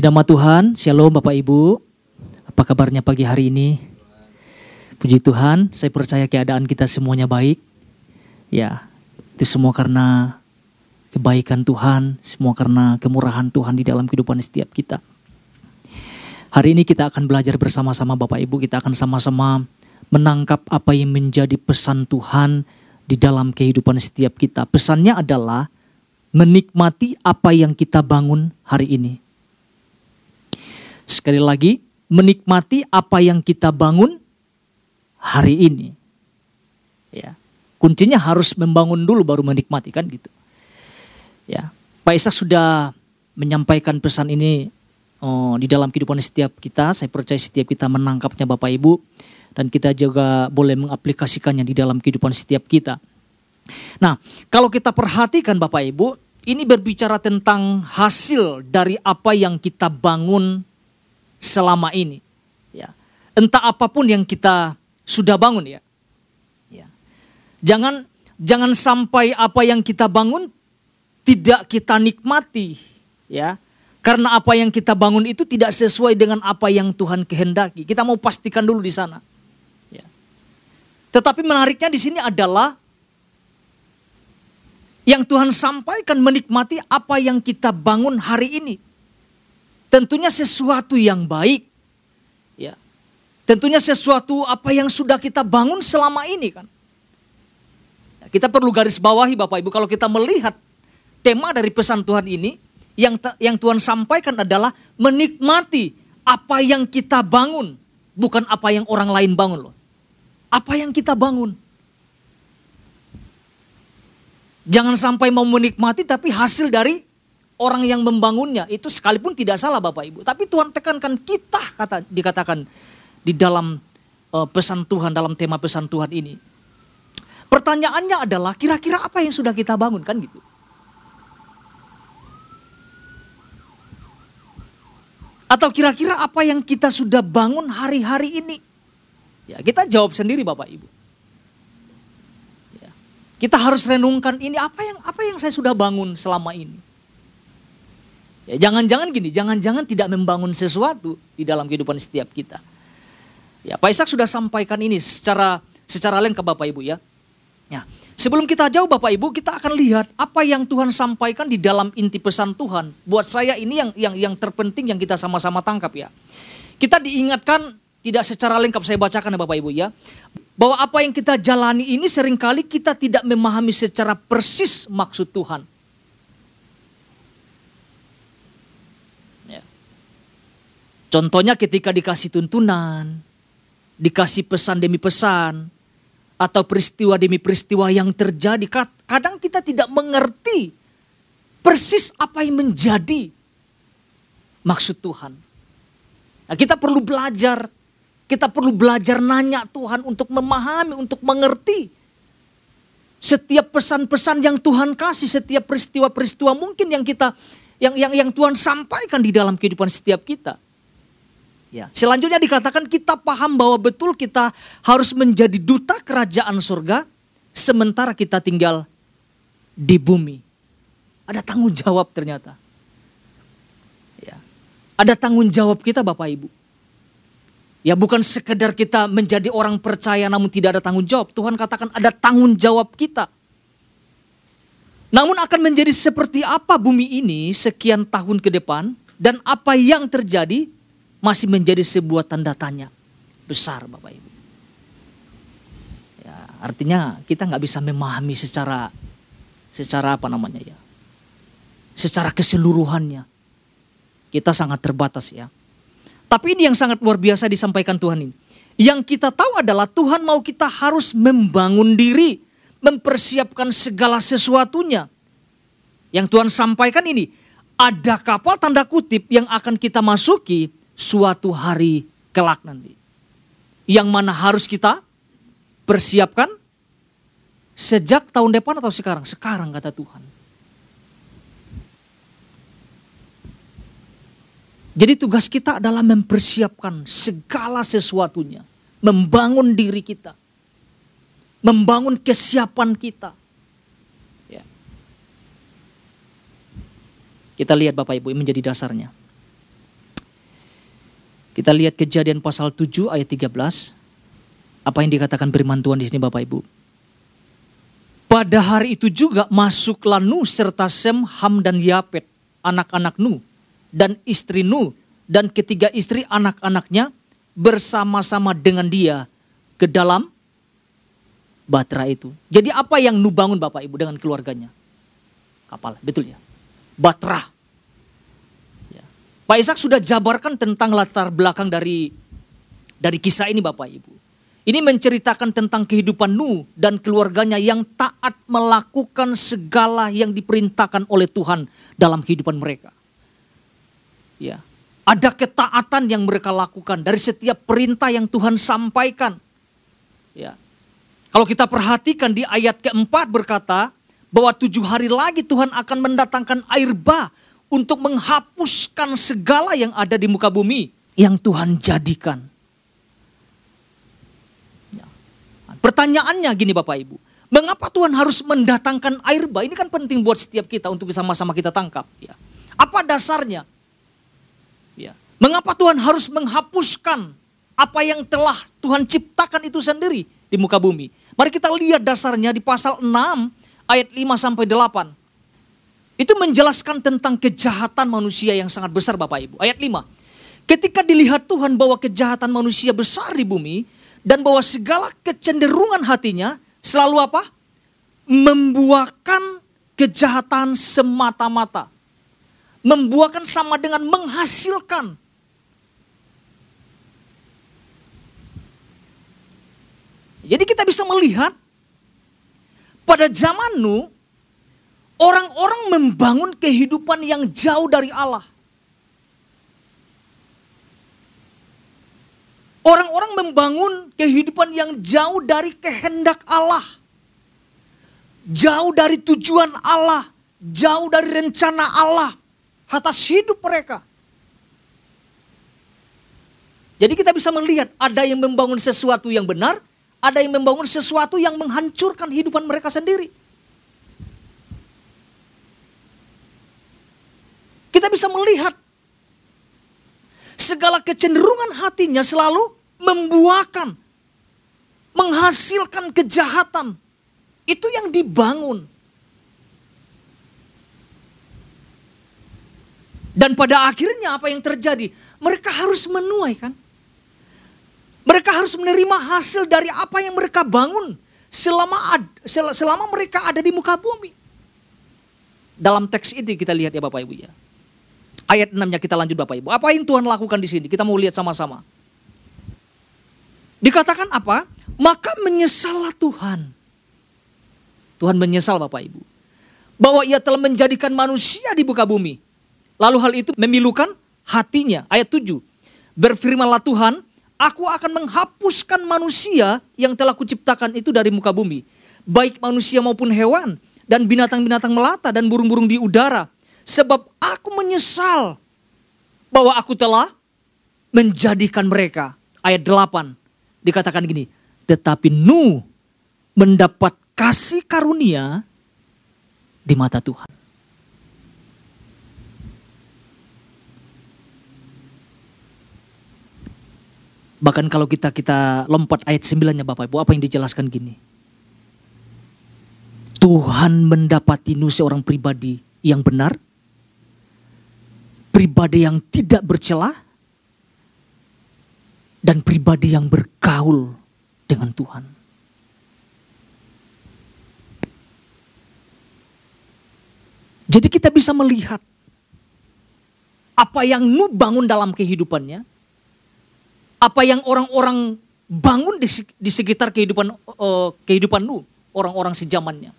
Puji nama Tuhan, Shalom Bapak Ibu. Apa kabarnya pagi hari ini? Puji Tuhan, saya percaya keadaan kita semuanya baik. Ya, itu semua karena kebaikan Tuhan, semua karena kemurahan Tuhan di dalam kehidupan setiap kita. Hari ini kita akan belajar bersama-sama Bapak Ibu, kita akan sama-sama menangkap apa yang menjadi pesan Tuhan di dalam kehidupan setiap kita. Pesannya adalah menikmati apa yang kita bangun hari ini. Sekali lagi, menikmati apa yang kita bangun hari ini. Ya. Kuncinya harus membangun dulu baru menikmati kan gitu. Ya. Pak Ishak sudah menyampaikan pesan ini oh, di dalam kehidupan setiap kita. Saya percaya setiap kita menangkapnya Bapak Ibu dan kita juga boleh mengaplikasikannya di dalam kehidupan setiap kita. Nah, kalau kita perhatikan Bapak Ibu, ini berbicara tentang hasil dari apa yang kita bangun selama ini. Ya. Entah apa pun yang kita sudah bangun ya. ya. Jangan jangan sampai apa yang kita bangun tidak kita nikmati ya. Karena apa yang kita bangun itu tidak sesuai dengan apa yang Tuhan kehendaki. Kita mau pastikan dulu di sana. Ya. Tetapi menariknya di sini adalah yang Tuhan sampaikan menikmati apa yang kita bangun hari ini. Tentunya sesuatu yang baik. Ya. Tentunya sesuatu apa yang sudah kita bangun selama ini kan. Ya, kita perlu garis bawahi Bapak Ibu kalau kita melihat tema dari pesan Tuhan ini yang yang Tuhan sampaikan adalah menikmati apa yang kita bangun, bukan apa yang orang lain bangun loh. Apa yang kita bangun. Jangan sampai mau menikmati tapi hasil dari orang yang membangunnya itu sekalipun tidak salah Bapak Ibu. Tapi Tuhan tekankan kita kata dikatakan di dalam uh, pesan Tuhan dalam tema pesan Tuhan ini. Pertanyaannya adalah kira-kira apa yang sudah kita bangun kan gitu. Atau kira-kira apa yang kita sudah bangun hari-hari ini? Ya, kita jawab sendiri Bapak Ibu. Ya, kita harus renungkan ini apa yang apa yang saya sudah bangun selama ini. Ya, jangan-jangan gini, jangan-jangan tidak membangun sesuatu di dalam kehidupan setiap kita. Ya, Pak Ishak sudah sampaikan ini secara secara lengkap Bapak Ibu ya. Ya, sebelum kita jauh Bapak Ibu, kita akan lihat apa yang Tuhan sampaikan di dalam inti pesan Tuhan. Buat saya ini yang yang yang terpenting yang kita sama-sama tangkap ya. Kita diingatkan tidak secara lengkap saya bacakan ya Bapak Ibu ya. Bahwa apa yang kita jalani ini sering kali kita tidak memahami secara persis maksud Tuhan. Contohnya ketika dikasih tuntunan, dikasih pesan demi pesan, atau peristiwa demi peristiwa yang terjadi, kadang kita tidak mengerti persis apa yang menjadi maksud Tuhan. Nah, kita perlu belajar, kita perlu belajar nanya Tuhan untuk memahami, untuk mengerti setiap pesan-pesan yang Tuhan kasih, setiap peristiwa-peristiwa mungkin yang kita yang yang yang Tuhan sampaikan di dalam kehidupan setiap kita. Ya. Selanjutnya dikatakan kita paham bahwa betul kita harus menjadi duta kerajaan surga sementara kita tinggal di bumi. Ada tanggung jawab ternyata. Ya. Ada tanggung jawab kita Bapak Ibu. Ya bukan sekedar kita menjadi orang percaya namun tidak ada tanggung jawab. Tuhan katakan ada tanggung jawab kita. Namun akan menjadi seperti apa bumi ini sekian tahun ke depan dan apa yang terjadi masih menjadi sebuah tanda tanya besar Bapak Ibu. Ya, artinya kita nggak bisa memahami secara secara apa namanya ya, secara keseluruhannya. Kita sangat terbatas ya. Tapi ini yang sangat luar biasa disampaikan Tuhan ini. Yang kita tahu adalah Tuhan mau kita harus membangun diri, mempersiapkan segala sesuatunya. Yang Tuhan sampaikan ini, ada kapal tanda kutip yang akan kita masuki suatu hari kelak nanti. Yang mana harus kita persiapkan sejak tahun depan atau sekarang? Sekarang kata Tuhan. Jadi tugas kita adalah mempersiapkan segala sesuatunya. Membangun diri kita. Membangun kesiapan kita. Ya. Kita lihat Bapak Ibu menjadi dasarnya. Kita lihat kejadian pasal 7 ayat 13. Apa yang dikatakan firman Tuhan di sini Bapak Ibu? Pada hari itu juga masuklah Nuh serta Sem, Ham dan Yapet, anak-anak Nuh dan istri Nuh dan ketiga istri anak-anaknya bersama-sama dengan dia ke dalam batra itu. Jadi apa yang Nuh bangun Bapak Ibu dengan keluarganya? Kapal, betul ya? Batra. Pak Ishak sudah jabarkan tentang latar belakang dari dari kisah ini Bapak Ibu. Ini menceritakan tentang kehidupan Nuh dan keluarganya yang taat melakukan segala yang diperintahkan oleh Tuhan dalam kehidupan mereka. Ya, ada ketaatan yang mereka lakukan dari setiap perintah yang Tuhan sampaikan. Ya. Kalau kita perhatikan di ayat keempat berkata bahwa tujuh hari lagi Tuhan akan mendatangkan air bah untuk menghapuskan segala yang ada di muka bumi yang Tuhan jadikan. Pertanyaannya gini Bapak Ibu, mengapa Tuhan harus mendatangkan air bah? Ini kan penting buat setiap kita untuk sama-sama kita tangkap. Ya. Apa dasarnya? Ya. Mengapa Tuhan harus menghapuskan apa yang telah Tuhan ciptakan itu sendiri di muka bumi? Mari kita lihat dasarnya di pasal 6 ayat 5 sampai 8. Itu menjelaskan tentang kejahatan manusia yang sangat besar Bapak Ibu. Ayat 5. Ketika dilihat Tuhan bahwa kejahatan manusia besar di bumi, dan bahwa segala kecenderungan hatinya selalu apa? Membuahkan kejahatan semata-mata. Membuahkan sama dengan menghasilkan. Jadi kita bisa melihat pada zaman Nu orang-orang membangun kehidupan yang jauh dari Allah. Orang-orang membangun kehidupan yang jauh dari kehendak Allah. Jauh dari tujuan Allah. Jauh dari rencana Allah atas hidup mereka. Jadi kita bisa melihat ada yang membangun sesuatu yang benar, ada yang membangun sesuatu yang menghancurkan kehidupan mereka sendiri. Kita bisa melihat segala kecenderungan hatinya selalu membuahkan, menghasilkan kejahatan. Itu yang dibangun. Dan pada akhirnya apa yang terjadi? Mereka harus menuai kan? Mereka harus menerima hasil dari apa yang mereka bangun selama selama mereka ada di muka bumi. Dalam teks ini kita lihat ya Bapak Ibu ya. Ayat 6-nya kita lanjut Bapak Ibu. Apa yang Tuhan lakukan di sini? Kita mau lihat sama-sama. Dikatakan apa? Maka menyesallah Tuhan. Tuhan menyesal Bapak Ibu. Bahwa ia telah menjadikan manusia di muka bumi. Lalu hal itu memilukan hatinya. Ayat 7. Berfirmanlah Tuhan, aku akan menghapuskan manusia yang telah kuciptakan itu dari muka bumi. Baik manusia maupun hewan. Dan binatang-binatang melata dan burung-burung di udara Sebab aku menyesal bahwa aku telah menjadikan mereka. Ayat 8 dikatakan gini, tetapi Nuh mendapat kasih karunia di mata Tuhan. Bahkan kalau kita kita lompat ayat 9-nya Bapak Ibu, apa yang dijelaskan gini? Tuhan mendapati Nuh seorang pribadi yang benar, pribadi yang tidak bercelah, dan pribadi yang bergaul dengan Tuhan. Jadi kita bisa melihat apa yang Nu bangun dalam kehidupannya, apa yang orang-orang bangun di, di sekitar kehidupan uh, kehidupan Nu, orang-orang sejamannya.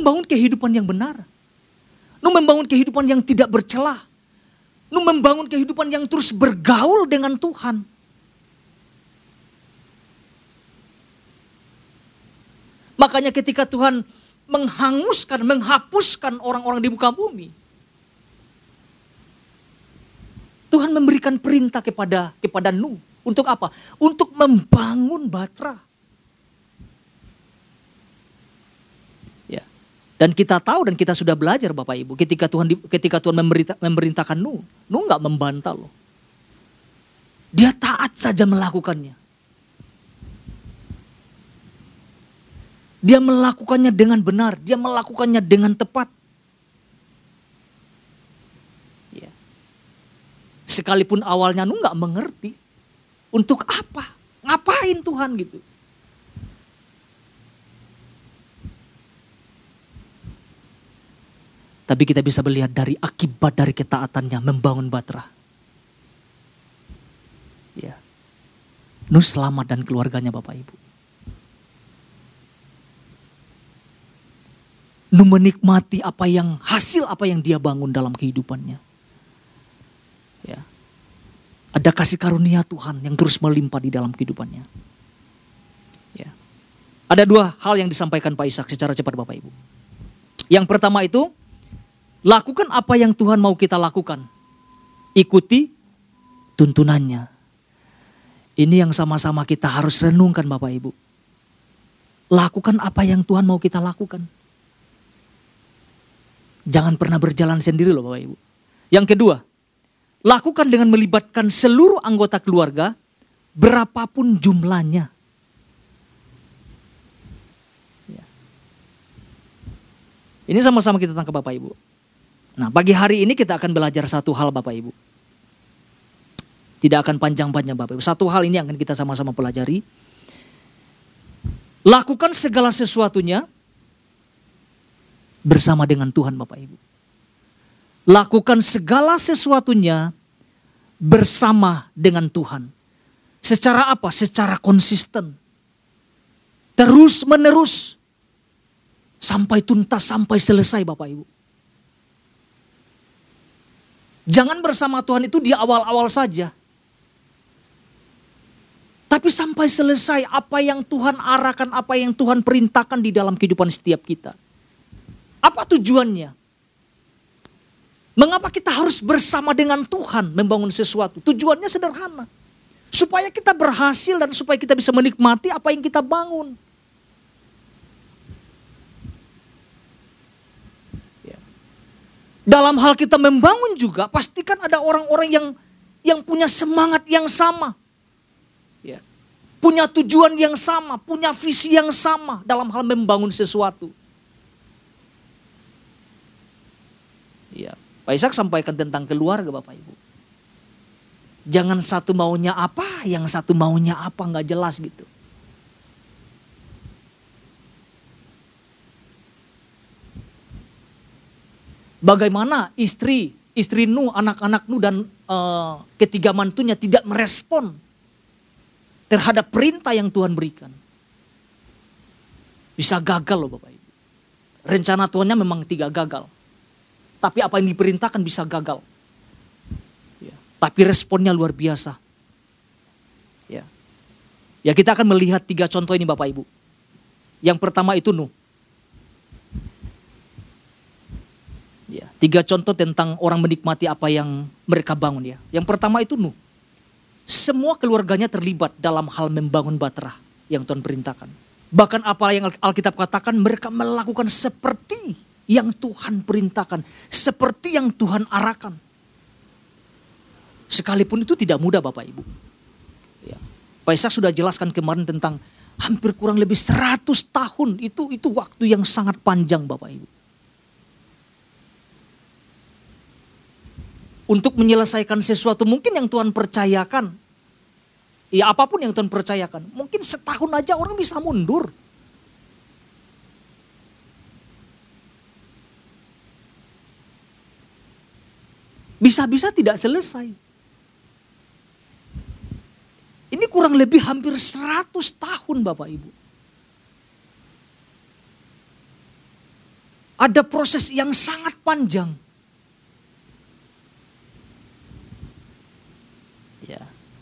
Membangun kehidupan yang benar. Nu membangun kehidupan yang tidak bercelah. Nu membangun kehidupan yang terus bergaul dengan Tuhan. Makanya ketika Tuhan menghanguskan, menghapuskan orang-orang di muka bumi. Tuhan memberikan perintah kepada kepada Nuh untuk apa? Untuk membangun batra. Dan kita tahu dan kita sudah belajar Bapak Ibu, ketika Tuhan ketika Tuhan memerintah, memerintahkan Nuh, Nuh nggak membantah loh. Dia taat saja melakukannya. Dia melakukannya dengan benar, dia melakukannya dengan tepat. Ya. Sekalipun awalnya Nuh nggak mengerti, untuk apa? Ngapain Tuhan gitu? Tapi kita bisa melihat dari akibat dari ketaatannya membangun Batra. Ya. Nuh selamat dan keluarganya Bapak Ibu. Nuh menikmati apa yang hasil apa yang dia bangun dalam kehidupannya. Ya. Ada kasih karunia Tuhan yang terus melimpah di dalam kehidupannya. Ya. Ada dua hal yang disampaikan Pak Ishak secara cepat Bapak Ibu. Yang pertama itu Lakukan apa yang Tuhan mau kita lakukan. Ikuti tuntunannya. Ini yang sama-sama kita harus renungkan Bapak Ibu. Lakukan apa yang Tuhan mau kita lakukan. Jangan pernah berjalan sendiri loh Bapak Ibu. Yang kedua, lakukan dengan melibatkan seluruh anggota keluarga berapapun jumlahnya. Ya. Ini sama-sama kita tangkap Bapak Ibu. Nah, pagi hari ini kita akan belajar satu hal Bapak Ibu. Tidak akan panjang-panjang Bapak Ibu. Satu hal ini akan kita sama-sama pelajari. Lakukan segala sesuatunya bersama dengan Tuhan Bapak Ibu. Lakukan segala sesuatunya bersama dengan Tuhan. Secara apa? Secara konsisten. Terus menerus. Sampai tuntas, sampai selesai Bapak Ibu. Jangan bersama Tuhan itu di awal-awal saja. Tapi sampai selesai apa yang Tuhan arahkan, apa yang Tuhan perintahkan di dalam kehidupan setiap kita. Apa tujuannya? Mengapa kita harus bersama dengan Tuhan membangun sesuatu? Tujuannya sederhana. Supaya kita berhasil dan supaya kita bisa menikmati apa yang kita bangun. Dalam hal kita membangun juga pastikan ada orang-orang yang yang punya semangat yang sama. Ya. Punya tujuan yang sama, punya visi yang sama dalam hal membangun sesuatu. Ya, Pak Ishak sampaikan tentang keluarga Bapak Ibu. Jangan satu maunya apa, yang satu maunya apa nggak jelas gitu. Bagaimana istri, istri Nu, anak-anak Nu dan uh, ketiga mantunya tidak merespon terhadap perintah yang Tuhan berikan. Bisa gagal loh Bapak Ibu. Rencana Tuhannya memang tidak gagal. Tapi apa yang diperintahkan bisa gagal. Ya. Tapi responnya luar biasa. Ya. ya kita akan melihat tiga contoh ini Bapak Ibu. Yang pertama itu Nuh. Ya, tiga contoh tentang orang menikmati apa yang mereka bangun ya. Yang pertama itu Nuh. Semua keluarganya terlibat dalam hal membangun Batra yang Tuhan perintahkan. Bahkan apa yang Alkitab katakan mereka melakukan seperti yang Tuhan perintahkan. Seperti yang Tuhan arahkan. Sekalipun itu tidak mudah Bapak Ibu. Ya. Pak sudah jelaskan kemarin tentang hampir kurang lebih 100 tahun. Itu itu waktu yang sangat panjang Bapak Ibu. Untuk menyelesaikan sesuatu mungkin yang Tuhan percayakan. Ya apa pun yang Tuhan percayakan. Mungkin setahun aja orang bisa mundur. Bisa-bisa tidak selesai. Ini kurang lebih hampir 100 tahun Bapak Ibu. Ada proses yang sangat panjang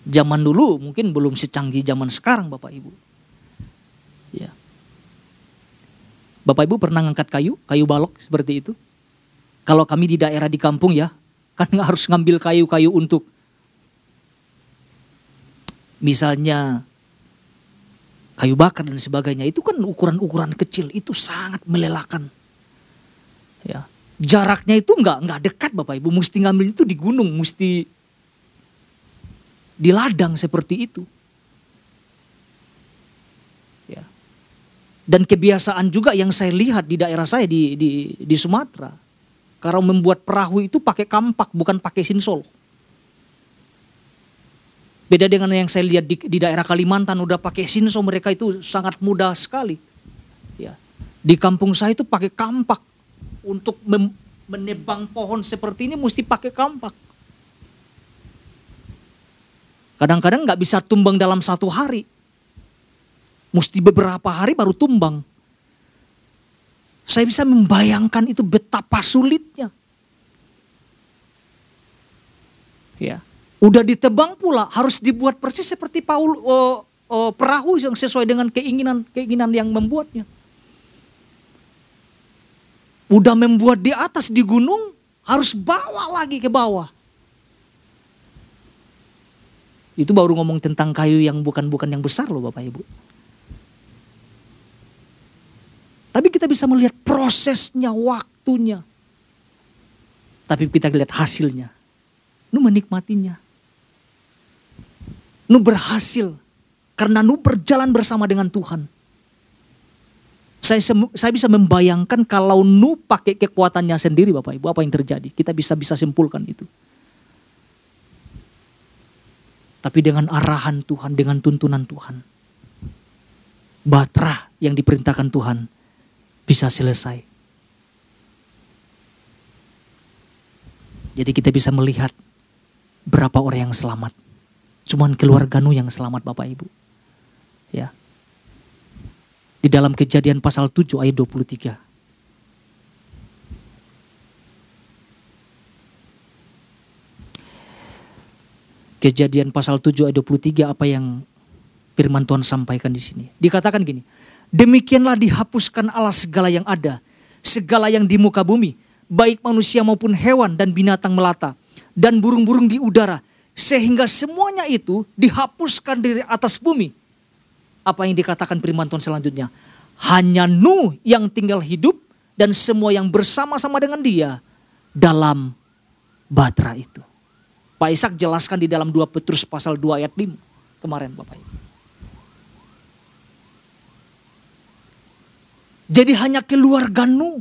Zaman dulu mungkin belum secanggih zaman sekarang Bapak Ibu. Ya. Bapak Ibu pernah ngangkat kayu, kayu balok seperti itu? Kalau kami di daerah di kampung ya, kan harus ngambil kayu-kayu untuk misalnya kayu bakar dan sebagainya. Itu kan ukuran-ukuran kecil, itu sangat melelahkan. Jaraknya itu nggak nggak dekat Bapak Ibu, mesti ngambil itu di gunung, mesti di ladang seperti itu. Ya. Dan kebiasaan juga yang saya lihat di daerah saya di di, di Sumatera, kalau membuat perahu itu pakai kampak bukan pakai sinsol. Beda dengan yang saya lihat di, di daerah Kalimantan udah pakai sinso mereka itu sangat mudah sekali. Ya. Di kampung saya itu pakai kampak untuk mem, menebang pohon seperti ini mesti pakai kampak. Kadang-kadang nggak bisa tumbang dalam satu hari. Mesti beberapa hari baru tumbang. Saya bisa membayangkan itu betapa sulitnya. Ya. Udah ditebang pula, harus dibuat persis seperti Paul uh, uh, perahu yang sesuai dengan keinginan keinginan yang membuatnya. Udah membuat di atas di gunung, harus bawa lagi ke bawah. Itu baru ngomong tentang kayu yang bukan-bukan yang besar loh Bapak Ibu. Tapi kita bisa melihat prosesnya, waktunya. Tapi kita lihat hasilnya. Nu menikmatinya. Nu berhasil karena nu berjalan bersama dengan Tuhan. Saya saya bisa membayangkan kalau nu pakai kekuatannya sendiri Bapak Ibu apa yang terjadi. Kita bisa bisa simpulkan itu. Tapi dengan arahan Tuhan, dengan tuntunan Tuhan. Batra yang diperintahkan Tuhan bisa selesai. Jadi kita bisa melihat berapa orang yang selamat. Cuman keluarga Nuh yang selamat Bapak Ibu. Ya. Di dalam kejadian pasal 7 ayat 23. Kejadian pasal 7 ayat 23 apa yang firman Tuhan sampaikan di sini. Dikatakan gini, demikianlah dihapuskan Allah segala yang ada, segala yang di muka bumi, baik manusia maupun hewan dan binatang melata, dan burung-burung di udara, sehingga semuanya itu dihapuskan dari atas bumi. Apa yang dikatakan firman Tuhan selanjutnya? Hanya Nuh yang tinggal hidup dan semua yang bersama-sama dengan dia dalam batra itu. Pak Ishak jelaskan di dalam 2 Petrus pasal 2 ayat 5 kemarin Bapak Ibu. Jadi hanya keluarga Nuh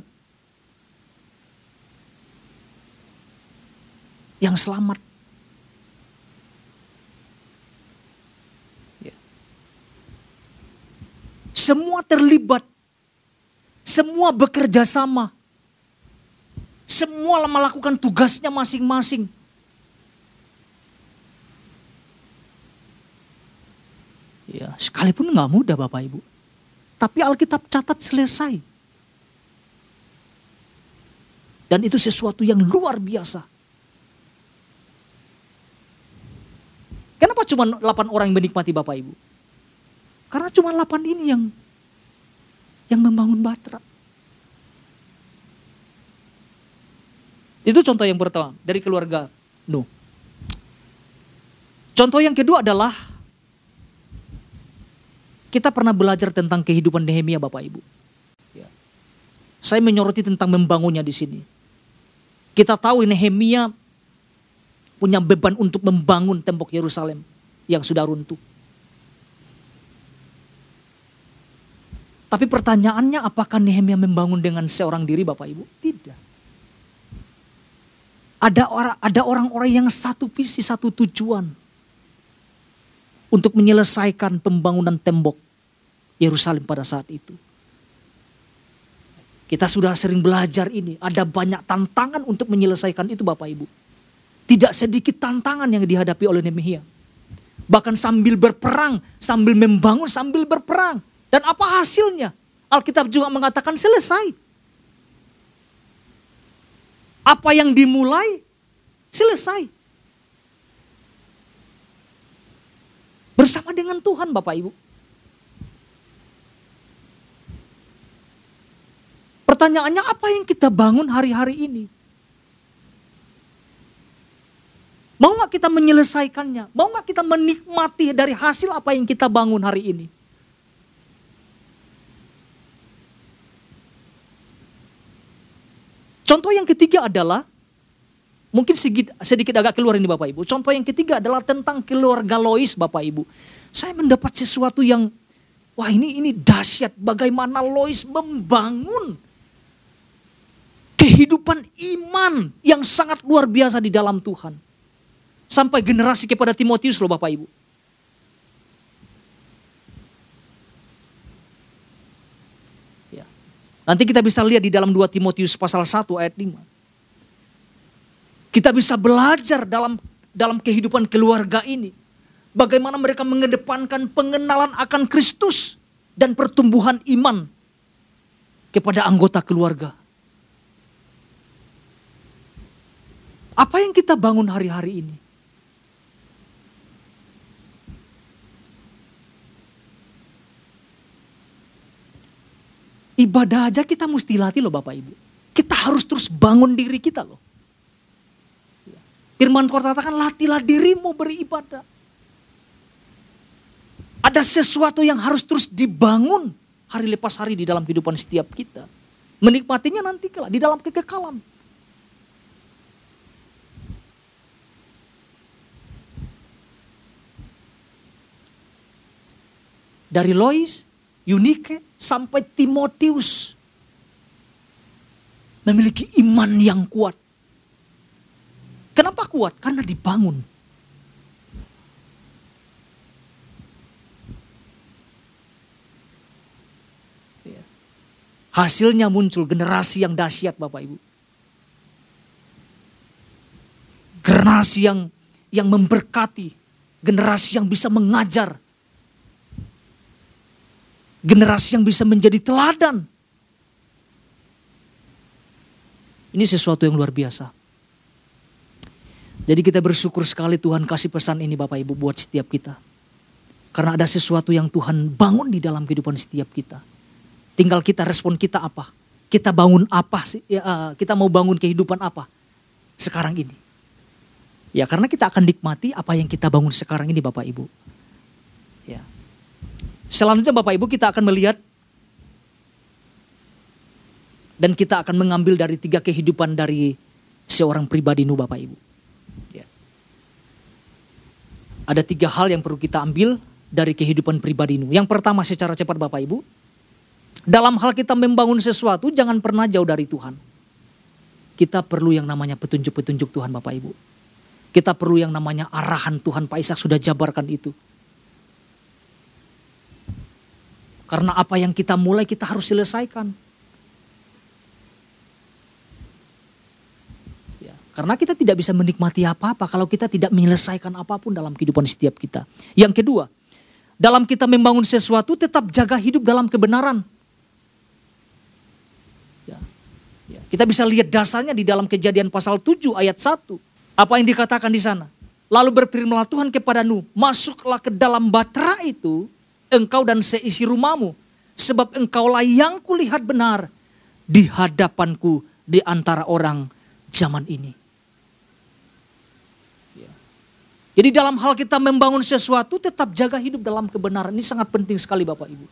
yang selamat. Semua terlibat. Semua bekerja sama. Semua melakukan tugasnya masing-masing. Ya, sekalipun nggak mudah Bapak Ibu. Tapi Alkitab catat selesai. Dan itu sesuatu yang luar biasa. Kenapa cuma 8 orang yang menikmati Bapak Ibu? Karena cuma 8 ini yang yang membangun Batra. Itu contoh yang pertama dari keluarga Nuh. Contoh yang kedua adalah kita pernah belajar tentang kehidupan Nehemia Bapak Ibu. Ya. Saya menyoroti tentang membangunnya di sini. Kita tahu Nehemia punya beban untuk membangun tembok Yerusalem yang sudah runtuh. Tapi pertanyaannya apakah Nehemia membangun dengan seorang diri Bapak Ibu? Tidak. Ada orang ada orang-orang yang satu visi, satu tujuan untuk menyelesaikan pembangunan tembok Yerusalem pada saat itu. Kita sudah sering belajar ini, ada banyak tantangan untuk menyelesaikan itu Bapak Ibu. Tidak sedikit tantangan yang dihadapi oleh Nehemia. Bahkan sambil berperang, sambil membangun, sambil berperang. Dan apa hasilnya? Alkitab juga mengatakan selesai. Apa yang dimulai selesai. Bersama dengan Tuhan Bapak Ibu. Pertanyaannya apa yang kita bangun hari-hari ini? Mau gak kita menyelesaikannya? Mau gak kita menikmati dari hasil apa yang kita bangun hari ini? Contoh yang ketiga adalah mungkin sedikit, sedikit agak keluar ini Bapak Ibu. Contoh yang ketiga adalah tentang keluarga Lois Bapak Ibu. Saya mendapat sesuatu yang wah ini ini dahsyat bagaimana Lois membangun kehidupan iman yang sangat luar biasa di dalam Tuhan. Sampai generasi kepada Timotius loh Bapak Ibu. Ya. Nanti kita bisa lihat di dalam 2 Timotius pasal 1 ayat 5. Kita bisa belajar dalam dalam kehidupan keluarga ini. Bagaimana mereka mengedepankan pengenalan akan Kristus dan pertumbuhan iman kepada anggota keluarga. Apa yang kita bangun hari-hari ini? Ibadah aja kita mesti latih loh Bapak Ibu. Kita harus terus bangun diri kita loh. Firman Tuhan katakan latihlah dirimu beribadah. Ada sesuatu yang harus terus dibangun hari lepas hari di dalam kehidupan setiap kita. Menikmatinya nanti kelak di dalam kekekalan. Dari Lois, Yunike, sampai Timotius. Memiliki iman yang kuat. Kenapa kuat? Karena dibangun. Ya. Hasilnya muncul generasi yang dahsyat Bapak Ibu. Generasi yang yang memberkati, generasi yang bisa mengajar, generasi yang bisa menjadi teladan. Ini sesuatu yang luar biasa. Jadi kita bersyukur sekali Tuhan kasih pesan ini Bapak Ibu buat setiap kita. Karena ada sesuatu yang Tuhan bangun di dalam kehidupan setiap kita. Tinggal kita respon kita apa. Kita bangun apa sih? Ya, uh, kita mau bangun kehidupan apa sekarang ini. Ya karena kita akan nikmati apa yang kita bangun sekarang ini Bapak Ibu. Ya. Selanjutnya Bapak Ibu kita akan melihat dan kita akan mengambil dari tiga kehidupan dari seorang pribadi nu Bapak Ibu. Ya. Ada tiga hal yang perlu kita ambil dari kehidupan pribadi nu. Yang pertama secara cepat Bapak Ibu, dalam hal kita membangun sesuatu jangan pernah jauh dari Tuhan. Kita perlu yang namanya petunjuk-petunjuk Tuhan Bapak Ibu. Kita perlu yang namanya arahan Tuhan Pak Ishak sudah jabarkan itu. Karena apa yang kita mulai kita harus selesaikan. Ya, karena kita tidak bisa menikmati apa-apa kalau kita tidak menyelesaikan apa pun dalam kehidupan setiap kita. Yang kedua, dalam kita membangun sesuatu tetap jaga hidup dalam kebenaran. Ya, ya. Kita bisa lihat dasarnya di dalam kejadian pasal 7 ayat 1. Apa yang dikatakan di sana? Lalu berfirmanlah Tuhan kepada Nuh, masuklah ke dalam batra itu engkau dan seisi rumahmu. Sebab engkaulah yang kulihat benar di hadapanku di antara orang zaman ini. Ya. Jadi dalam hal kita membangun sesuatu tetap jaga hidup dalam kebenaran. Ini sangat penting sekali Bapak Ibu.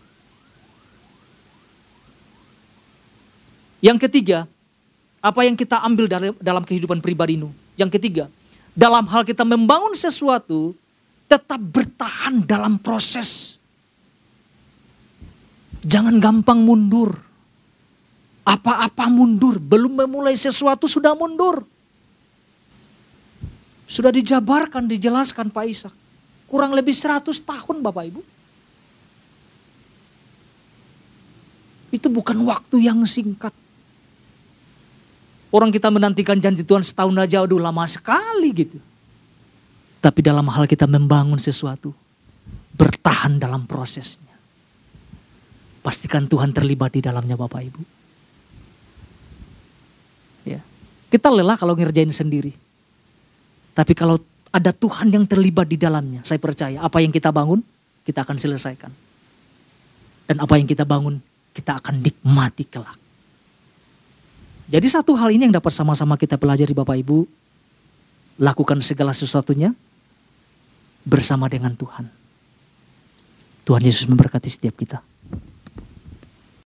Yang ketiga, apa yang kita ambil dari dalam kehidupan pribadi ini? Yang ketiga, dalam hal kita membangun sesuatu, tetap bertahan dalam proses Jangan gampang mundur. Apa-apa mundur, belum memulai sesuatu sudah mundur. Sudah dijabarkan, dijelaskan Pak Ishak. Kurang lebih 100 tahun Bapak Ibu. Itu bukan waktu yang singkat. Orang kita menantikan janji Tuhan setahun aja udah lama sekali gitu. Tapi dalam hal kita membangun sesuatu, bertahan dalam prosesnya. Pastikan Tuhan terlibat di dalamnya Bapak Ibu. Ya. Kita lelah kalau ngerjain sendiri. Tapi kalau ada Tuhan yang terlibat di dalamnya, saya percaya apa yang kita bangun, kita akan selesaikan. Dan apa yang kita bangun, kita akan nikmati kelak. Jadi satu hal ini yang dapat sama-sama kita pelajari Bapak Ibu, lakukan segala sesuatunya bersama dengan Tuhan. Tuhan Yesus memberkati setiap kita.